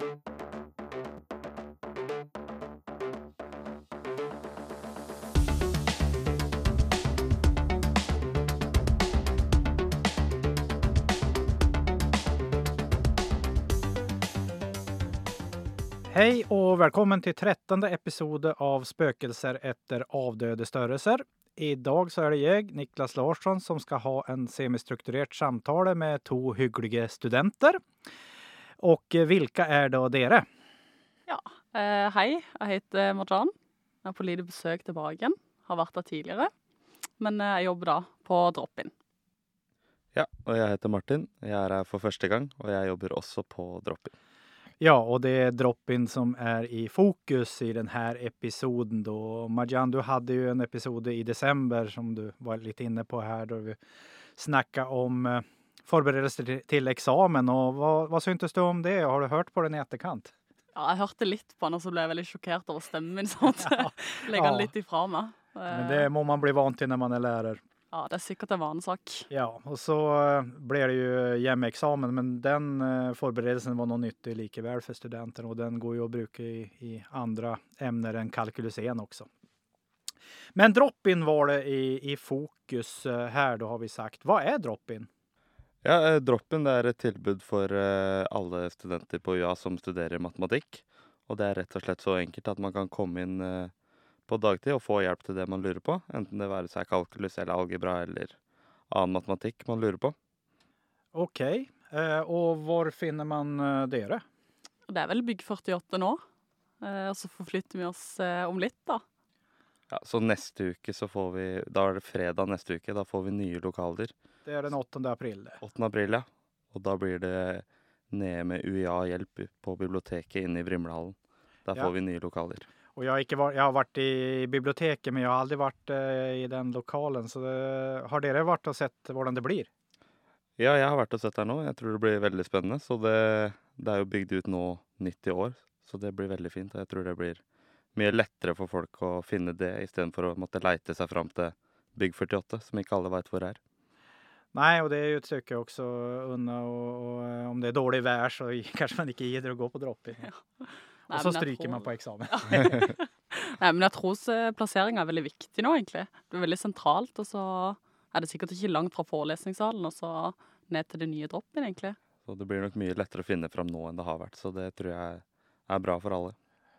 Hei og velkommen til 13. episode av Spøkelser etter avdøde størrelser. I dag så er det jeg, Niklas Larsson, som skal ha en semistrukturert samtale med to hyggelige studenter. Og hvilke er da dere? Ja, eh, hei. Jeg heter Marjan. Jeg er på lite besøk til Bergen. Har vært der tidligere. Men eh, jeg jobber da på drop-in. Ja, og jeg heter Martin. Jeg er her for første gang, og jeg jobber også på drop-in. Ja, og det er drop-in som er i fokus i denne episoden. Da. Marjan, du hadde jo en episode i desember som du var litt inne på her, da vi snakket om eh, forberedelser til, eksamen. Og hva, hva syntes du om det? Har du hørt på den i etterkant? Ja, jeg hørte litt på den, og så ble jeg veldig sjokkert over stemmen min. sånn at jeg legger den litt ifra meg. Men det må man bli vant til når man er lærer. Ja, det er sikkert en vanesak. Ja, og så eh, ble det jo hjemmeeksamen, men den eh, forberedelsen var noe nyttig likevel for studenter, og den går jo å bruke i, i andre emner enn kalkulus 1 også. Men drop-in var det i, i fokus eh, her, da har vi sagt. Hva er drop-in? Ja, eh, Drop-in det er et tilbud for eh, alle studenter på UiA som studerer matematikk. Og det er rett og slett så enkelt at man kan komme inn eh, på dagtid og få hjelp til det man lurer på. Enten det være seg kalkulus eller algebra eller annen matematikk man lurer på. OK, eh, og hvor finner man dere? Det er vel bygg 48 nå. Eh, Og så forflytter vi oss om litt, da. Ja, Så neste uke så får vi Da er det fredag neste uke. Da får vi nye lokaler. Det er den 8. april. det. 8. april, ja. Og da blir det nede med UiA-hjelp på biblioteket inne i Vrimlehallen. Der Ja. får vi nye lokaler. Og jeg har, ikke vært, jeg har vært i biblioteket, men jeg har aldri vært eh, i den lokalen. Så det, har dere vært og sett hvordan det blir? Ja, jeg har vært og sett der nå. Jeg tror det blir veldig spennende. Så det, det er jo bygd ut nå 90 år, så det blir veldig fint. Og jeg tror det blir mye lettere for folk å finne det, istedenfor å måtte leite seg fram til Bygg 48, som ikke alle veit hvor er. Nei, og det uttrykker jeg også unna, og, og eh, om det er dårlig vær, så kanskje man ikke gidder å gå på dropping. Ja. Nei, Og så stryker tror- man på eksamen. Nei, men jeg tror plassering er veldig viktig nå, egentlig. Det er veldig sentralt, og så er det sikkert ikke langt fra forelesningssalen og så ned til det nye drop-in, egentlig. Så det blir nok mye lettere å finne fram nå enn det har vært. Så det tror jeg er bra for alle.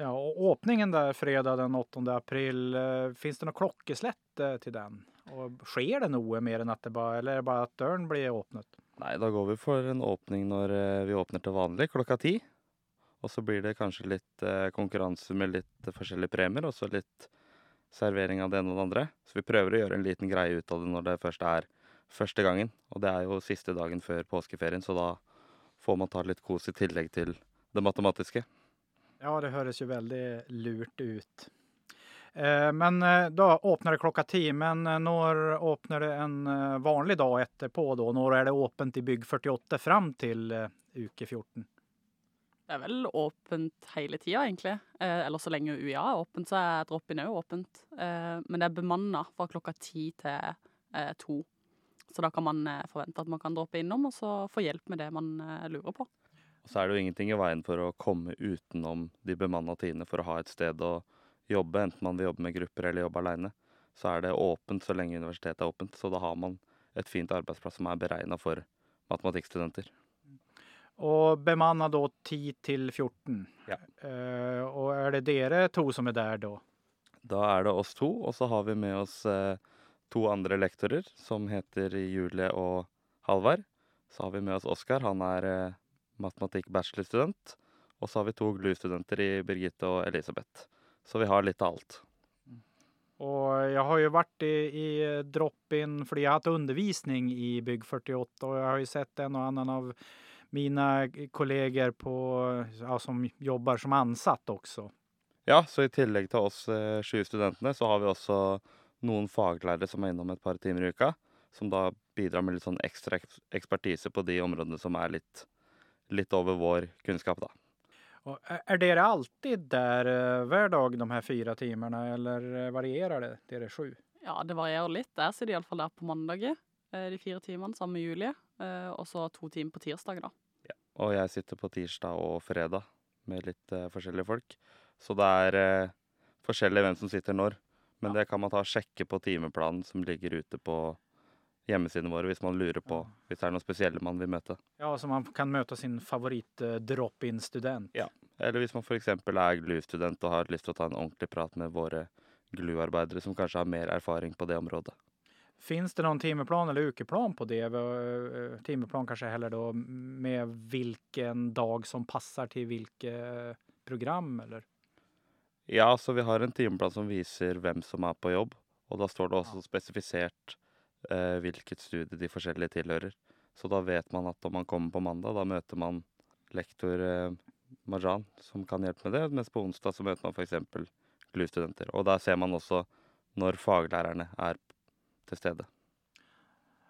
Ja, og åpningen der fredag den 8. april, uh, fins det noe klokkeslett eh, til den? Og skjer det noe mer enn at det bare, eller er bare at døren blir åpnet? Nei, da går vi for en åpning når eh, vi åpner til vanlig, klokka ti. Og så blir det kanskje litt eh, konkurranse med litt forskjellige premier, og så litt servering av det ene og det andre. Så vi prøver å gjøre en liten greie ut av det når det først er første gangen. Og det er jo siste dagen før påskeferien, så da får man ta litt kos i tillegg til det matematiske. Ja, det høres jo veldig lurt ut. Eh, men eh, da åpner det klokka ti, men eh, når åpner det en vanlig dag etterpå da? Når er det åpent i bygg 48 fram til uke 14? Det er vel åpent hele tida, egentlig. Eller så lenge UiA er åpent, så er drop-in òg åpent. Eh, men det er bemanna fra klokka ti til to. Så da kan man forvente at man kan droppe innom og så få hjelp med det man lurer på. Og så er det jo ingenting i veien for å komme utenom de bemanna tidene for å ha et sted å jobbe, enten man vil jobbe med grupper eller jobbe aleine. Så er det åpent så lenge universitetet er åpent, så da har man et fint arbeidsplass som er beregna for matematikkstudenter. Og bemanna da 10 til 14. Ja. Uh, og er det dere to som er der da? Da er det oss to, og så har vi med oss uh, to andre lektorer som heter Julie og Halvard. Så har vi med oss Oskar, han er uh, matematikk-bachelorstudent. Og så har vi to GLU-studenter i Birgitte og Elisabeth. Så vi har litt av alt. Og jeg har jo vært i, i drop-in fordi jeg har hatt undervisning i bygg 48, og jeg har jo sett en og annen av mine kolleger på, ja, som jobber som ansatt også. Ja, så i tillegg til oss eh, sju studentene, så har vi også noen faglærere som er innom et par timer i uka. Som da bidrar med litt sånn ekstra ekspertise på de områdene som er litt, litt over vår kunnskap, da. Og er det alltid der eh, hver dag de her fire timmarna eller varierar varierer det? Dere sju? Ja, det varierer litt. Jeg sitter iallfall der på mandager, eh, de fire timene sammen med Julie. eh, Og så to timer på tirsdag, da. Og jeg sitter på tirsdag og fredag med litt eh, forskjellige folk. Så det er eh, forskjellig hvem som sitter når. Men det kan man ta og sjekke på timeplanen som ligger ute på hjemmesidene våre hvis man lurer på hvis det er noen spesielle man vil møte. Ja, så man kan møte sin favoritt-drop-in-student. Ja. Eller hvis man f.eks. er GLU-student og har lyst til å ta en ordentlig prat med våre GLU-arbeidere som kanskje har mer erfaring på det området. Finns det noen timeplan eller ukeplan på det? Eh, Timeplan kanskje heller da med hvilken dag som passer til hvilket program eller? Ja, så vi har en timeplan som viser hvem som er på jobb, og da står det også spesifisert eh, hvilket studie de forskjellige tilhører. Så da vet man at om man kommer på mandag, da møter man lektor eh, Marjan, som kan hjelpe med det, mens på onsdag så møter man f.eks. GLU-studenter. Og der ser man også når faglærerne er til stede.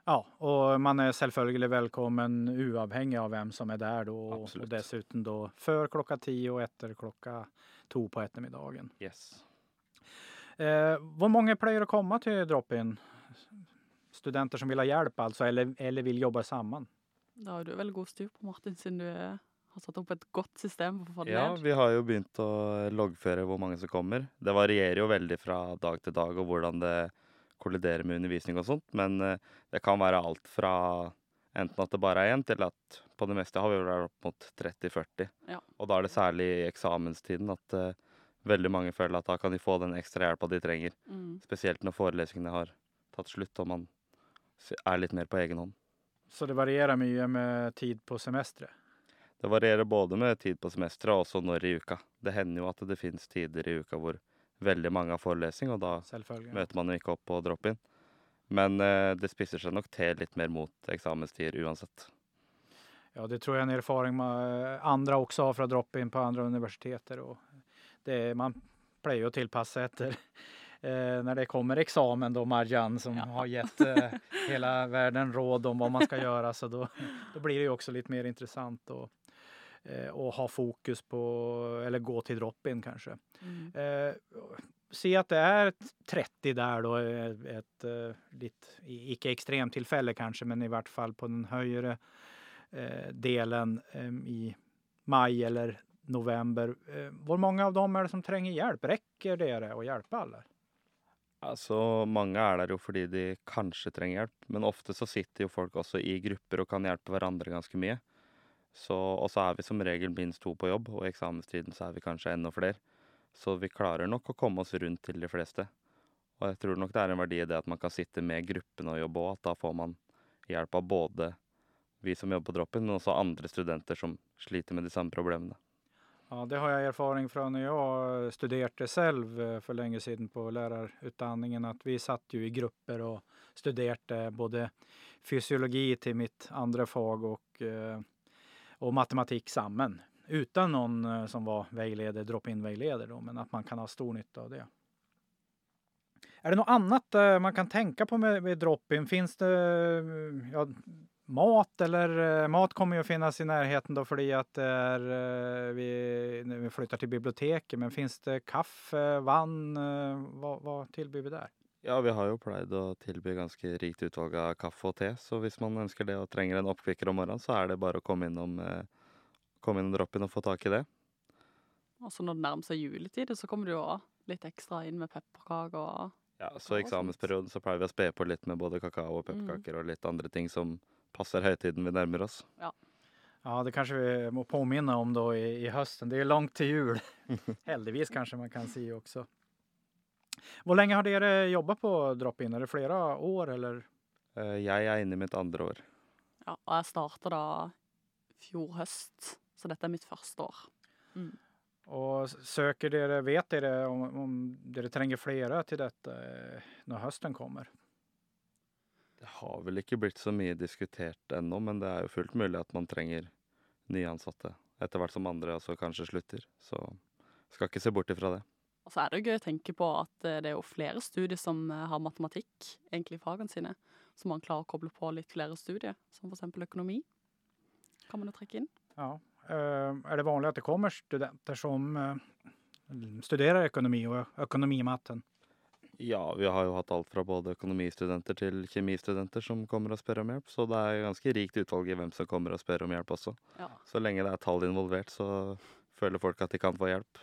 Ja, og man er selvfølgelig velkommen uavhengig av hvem som er der da. Absolutt. Og dessuten da før klokka ti og etter klokka to på ettermiddagen. Yes. Eh, hvor mange pleier å komme til drop-in? Studenter som vil ha hjelp altså, eller, eller vil jobbe sammen? Da har du vel god styr på, Martin, siden du eh, har satt opp et godt system for å få det Ja, ned. vi har jo begynt å loggføre hvor mange som kommer. Det varierer jo veldig fra dag til dag og hvordan det kolliderer med undervisning og sånt, men eh, det kan være alt fra enten at det bare er én, til at på det meste har vi vel opp mot 30-40. Ja. Og da er det særlig i eksamenstiden at uh, veldig mange føler at da kan de få den ekstra hjelpa de trenger. Mm. Spesielt når forelesningene har tatt slutt og man er litt mer på egen hånd. Så det varierer mye med tid på semesteret? Det varierer både med tid på semesteret og også når i uka. Det hender jo at det finnes tider i uka hvor veldig mange har forelesning, og da møter man jo ikke opp på drop-in. Men eh, det spisser seg nok til litt mer mot eksamenstider uansett. Ja, det tror jeg er en erfaring med andre også har fra drop-in på andre universiteter. Og det, man pleier å tilpasse etter eh, når det kommer eksamen, da, Marjan, som Ja. har gitt eh, hele verden råd om hva man skal gjøre. Så da, da blir det jo også litt mer interessant å, eh, å ha fokus på, eller gå til drop-in, kanskje. Mm. Eh, si at det er 30 der, et eh, litt i- Ikke ekstremtilfelle, kanskje, men i hvert fall på den høyere eh, delen eh, i mai eller november. Eh, hvor mange av dem er det som trenger hjelp? Rekker dere å hjelpe alle? Altså, mange er der jo fordi de kanskje trenger hjelp, men ofte så sitter jo folk også i grupper og kan hjelpe hverandre ganske mye. Så, og så er vi som regel minst to på jobb, og i eksamenstiden så er vi kanskje enda flere. Så vi klarer nok å komme oss rundt til de fleste. Og jeg tror nok det er en verdi i det at man kan sitte med gruppene og jobbe òg, at da får man hjelp av både vi som jobber på drop-in, men også andre studenter som sliter med de samme problemene. Ja, det har jeg erfaring fra når jeg studerte selv eh, for lenge siden på lærerutdanningen. At vi satt jo i grupper og studerte både fysiologi til mitt andre fag og, eh, og matematikk sammen. Uten noen eh, som var veileder, drop-in-veileder, men at man kan ha stor nytte av det. Er det noe annet man kan tenke på med, med drop-in? Fins det ja, mat, eller eh, mat kommer jo å finnes i nærheten da, fordi at det er, eh, vi, vi flytter til biblioteket, men fins det kaffe, vann? eh, Hva, hva tilbyr vi der? Ja, vi har jo pleid å tilby ganske rikt utvalg av kaffe og te, så hvis man ønsker det og trenger en oppkvikker om morgenen, så er det bare å komme innom, komme innom drop-in og få tak i det. Og så når det nærmer seg juletid, så kommer det jo litt ekstra inn med pepperkaker og Ja, så i eksamensperioden så pleier vi å spe på litt med både kakao og pepperkaker og litt andre ting som passer høytiden vi nærmer oss. Ja, det kanskje vi må påminne om da i, i høsten. Det er langt til jul. Heldigvis kanskje man kan si også. Hvor lenge har dere jobba på drop-in? Er det flere år, eller? Eh, Jeg er inne i mitt andre år. Ja, og jeg starta da fjor høst, så dette er mitt første år. Mm. Og søker dere, vet dere om, om dere trenger flere til dette eh, når høsten kommer? Det har vel ikke blitt så mye diskutert ennå, men det er jo fullt mulig at man trenger nyansatte etter hvert som andre også kanskje slutter. Så skal ikke se bort ifra det. Og så er det jo gøy å tenke på at eh, det er jo flere studier som eh, har matematikk egentlig i fagene sine, så man klarer å koble på litt flere studier, som for eksempel økonomi. Kan man jo trekke inn. Ja. Eh, er det vanlig at det kommer studenter som studerer økonomi og økonomimatten? Ja, vi har jo hatt alt fra både økonomistudenter til kjemistudenter som kommer og spør om hjelp, så det er ganske rikt utvalg i hvem som kommer og spør om hjelp også. Ja. Så lenge det er tall involvert, så føler folk at de kan få hjelp.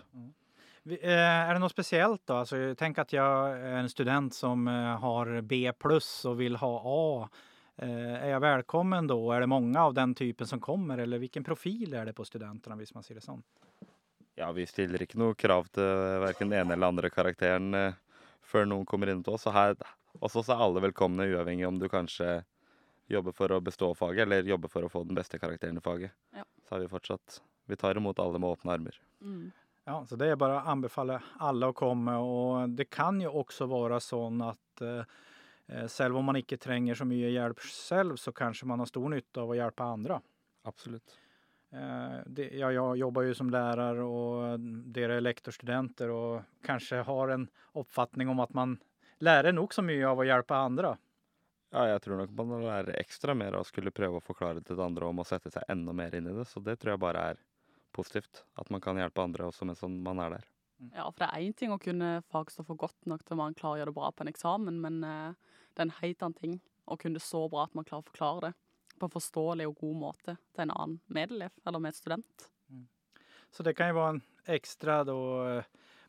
Vi- eh, Er det noe spesielt da? Altså, tenk at jeg er en student som eh, har B pluss og vil ha A. Eh, Er jeg velkommen da? Er det mange av den typen som kommer, eller hvilken profil er det på studentene, hvis man sier det sånn? Ja, vi stiller ikke noe krav til verken den ene eller andre karakteren før noen kommer inn til oss. Og her hos er alle velkomne, uavhengig om du kanskje jobber for å bestå faget, eller jobber for å få den beste karakteren i faget. Ja. Så er vi fortsatt Vi tar imot alle med åpne armer. Mm. Ja, så det er bare å anbefale alle å komme. Og det kan jo også være sånn at eh, eh, selv om man ikke trenger så mye hjelp selv, så kanskje man har stor nytte av å hjelpe andre. Absolutt. Eh, det, ja, jeg jobber jo som lærer, og dere er lektorstudenter og kanskje har en oppfatning om at man lærer nok så mye av å hjelpe andre. Ja, jeg tror nok man lærer ekstra mer av å skulle prøve å forklare til andre om å sette seg enda mer inn i det. Så det tror jeg bare er positivt. At man kan hjelpe andre også mens man er der. Ja, for det er én ting å kunne fagstoffet godt nok til man klarer å gjøre det bra på en eksamen, men eh, det er en helt annen ting å kunne det så bra at man klarer å forklare det på en forståelig og god måte til en annen medelev eller medstudent. Så det kan jo være en ekstra da,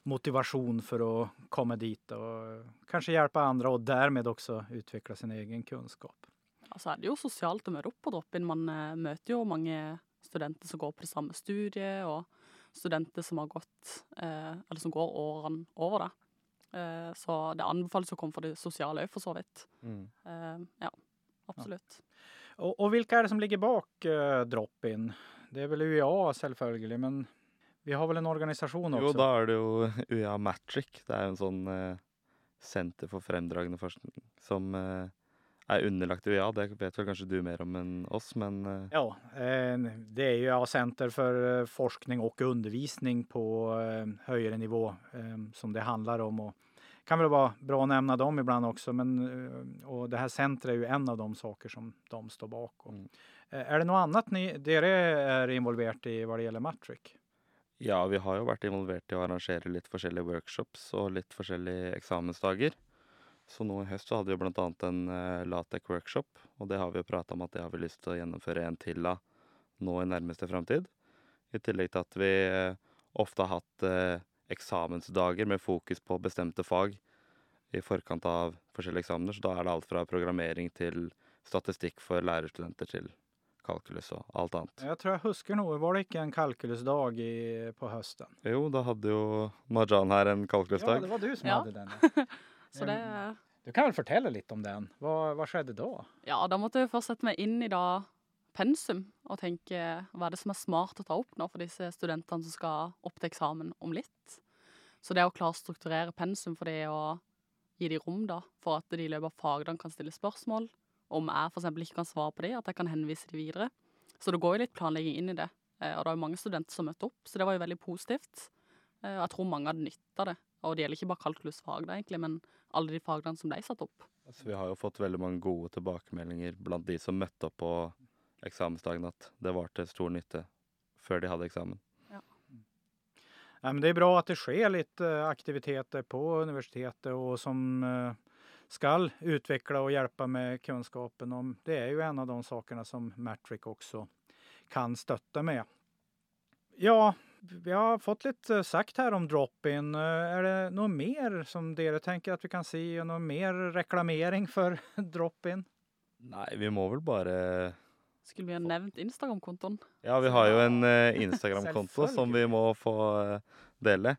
motivasjon for å komme dit og kanskje hjelpe andre, og dermed også utvikle sin egen kunnskap. Ja, så er det jo sosialt å møte opp på drop-in. Man eh, møter jo mange studenter som går på det samme studiet, og studenter som har gått, eh, eller som går årene over det. Eh, så det anbefales å komme for det sosiale òg, for så vidt. Eh, ja, absolutt. Og, og hvilke er det som ligger bak uh, drop-in? Det er vel UiA selvfølgelig, men vi har vel en organisasjon også? Jo, da er det jo UiA Matric. Det er jo en sånn uh, senter for fremdragende forskning som uh, er underlagt UiA. Det vet vel kanskje du mer om enn oss, men Ja, det er UiA ja, for för forskning og undervisning på høyere nivå som det handler om. Och kan väl vara bra att nämna dem ibland också. Men, eh, och det här centret är ju en av de saker som de står bakom. Mm. Eh, Är det något annat ni, dere är involvert i vad det gäller Matric? ja, vi har jo vært involvert i å arrangere litt forskjellige workshops og litt forskjellige eksamensdager. Så nå i høst så hadde vi annet en uh, Latek-workshop, og det har vi jo prata om at det har vi lyst til å gjennomføre en til av nå i nærmeste framtid. I tillegg til at vi eh, ofte har hatt eh, eksamensdager med fokus på bestemte fag i forkant av forskjellige eksamener. Så da er det alt fra programmering til statistikk for lærerstudenter til kalkulus og alt annet. Jeg tror jeg husker noe. var det ikke en kalkulusdag i, på høsten? Jo, da hadde jo Marjan her en kalkulusdag. Ja, det var du som Ja. hadde den. Så det Du kan vel fortelle litt om den? Hva, hva skjedde da? Ja, da måtte jeg først sette meg inn i da pensum og tenke hva er det som er smart å ta opp nå for disse studentene som skal opp til eksamen om litt. Så det å klare å strukturere pensum for det å gi dem rom da, for at de i løpet av fagdagen kan stille spørsmål, om jeg eksempel ikke kan svare på dem, at jeg kan henvise dem videre. Så det går jo litt planlegging inn i det. Eh, Og det var jo mange studenter som møtte opp, så det var jo veldig positivt. Eh, Og jeg tror mange hadde nytte av det. Og det gjelder ikke bare kalkulusfag da, egentlig, men alle de fagene som ble satt opp. Altså, vi har jo fått veldig mange gode tilbakemeldinger blant de som møtte opp på eksamensdagen, at det var til stor nytte før de hadde eksamen. Ja, men det er bra at det skjer litt eh, aktiviteter på universitetet og som eh, skal utvikle og hjelpe med kunnskapen. Om, det er jo en av de sakene som Matric også kan støtte med. Ja, vi har fått litt eh, sagt her om drop-in. Er det noe mer som dere tenker at vi kan si? Noe mer reklamering for drop-in? Nei, vi må vel bare Skulle vi ha nevnt Instagram-kontoen? Ja, vi har jo en eh, Instagram-konto som vi må få eh, dele.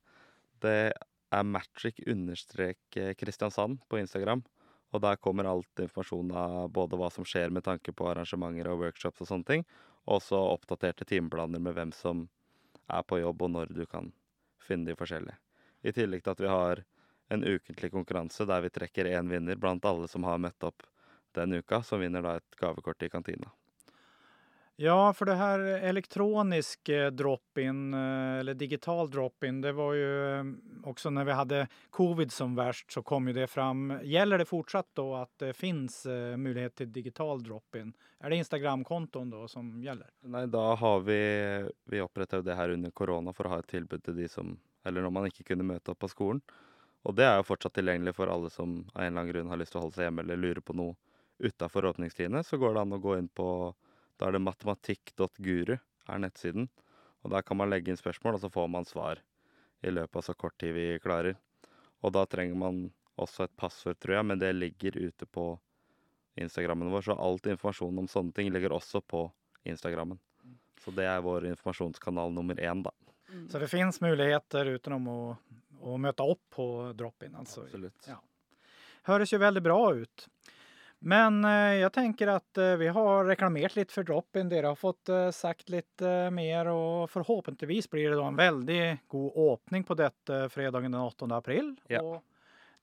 Det er magic-kristiansand på Instagram. Og der kommer alt informasjon av både hva som skjer med tanke på arrangementer og workshops og sånne ting. Og også oppdaterte timeplaner med hvem som er på jobb, og når du kan finne de forskjellige. I tillegg til at vi har en ukentlig konkurranse der vi trekker én vinner blant alle som har møtt opp den uka, som vinner da et gavekort i kantina. Ja, for det her elektronisk eh, drop-in, eh, eller digital drop-in, det var jo eh, også når vi hadde covid som verst, så kom jo det fram. Gjelder det fortsatt da at det finnes eh, mulighet til digital drop-in? Er det Instagram-kontoen da som gjelder? Nei, da har vi Vi oppretta jo det her under korona for å ha et tilbud til de som Eller når man ikke kunne møte opp på skolen. Og det er jo fortsatt tilgjengelig for alle som av en eller annen grunn har lyst til å holde seg hjemme eller lurer på noe utafor åpningstidene. Så går det an å gå inn på Da er det matematikk.guru er nettsiden. Og der kan man legge inn spørsmål, og så får man svar i løpet av så kort tid vi klarer. Og da trenger man også et passord, tror jeg, men det ligger ute på Instagrammen vår. Så alt informasjon om sånne ting ligger også på Instagrammen. Så det er vår informasjonskanal nummer én, da. Mm. Så det fins muligheter utenom å, å møte opp på drop-in. Altså. Absolutt. Ja. Høres jo veldig bra ut. Men eh, jeg tenker at eh, vi har reklamert litt for drop-in. Dere har fått eh, sagt litt eh, mer, og forhåpentligvis blir det da en veldig god åpning på dette fredagen den 8. april. Ja. Og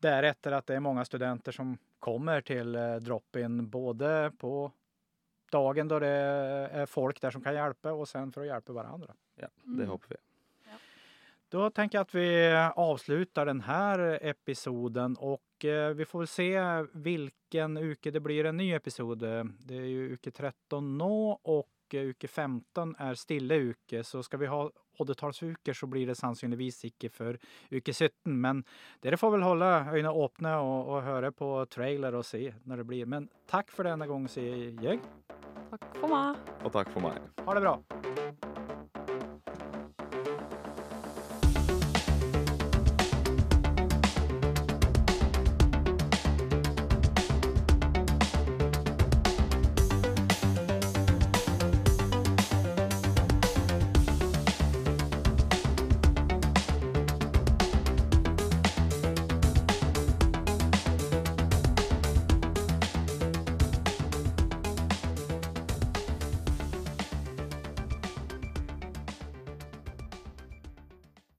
deretter at det er mange studenter som kommer til eh, drop-in både på dagen da det er folk der som kan hjelpe, og sen for å hjelpe hverandre. Ja, det Mm. håper vi. Da tenker jeg at vi avslutter denne episoden, og eh, vi får vel se hvilken uke det blir en ny episode. Det er jo uke 13 nå, og uke 15 er stille uke, så skal vi ha oddetallsuker, så blir det sannsynligvis ikke for uke 17. Men dere får vel holde øynene åpne og, og høre på trailer og se når det blir. Men takk for denne gang, sier jeg. Takk for meg. Og takk for meg. Ha det bra.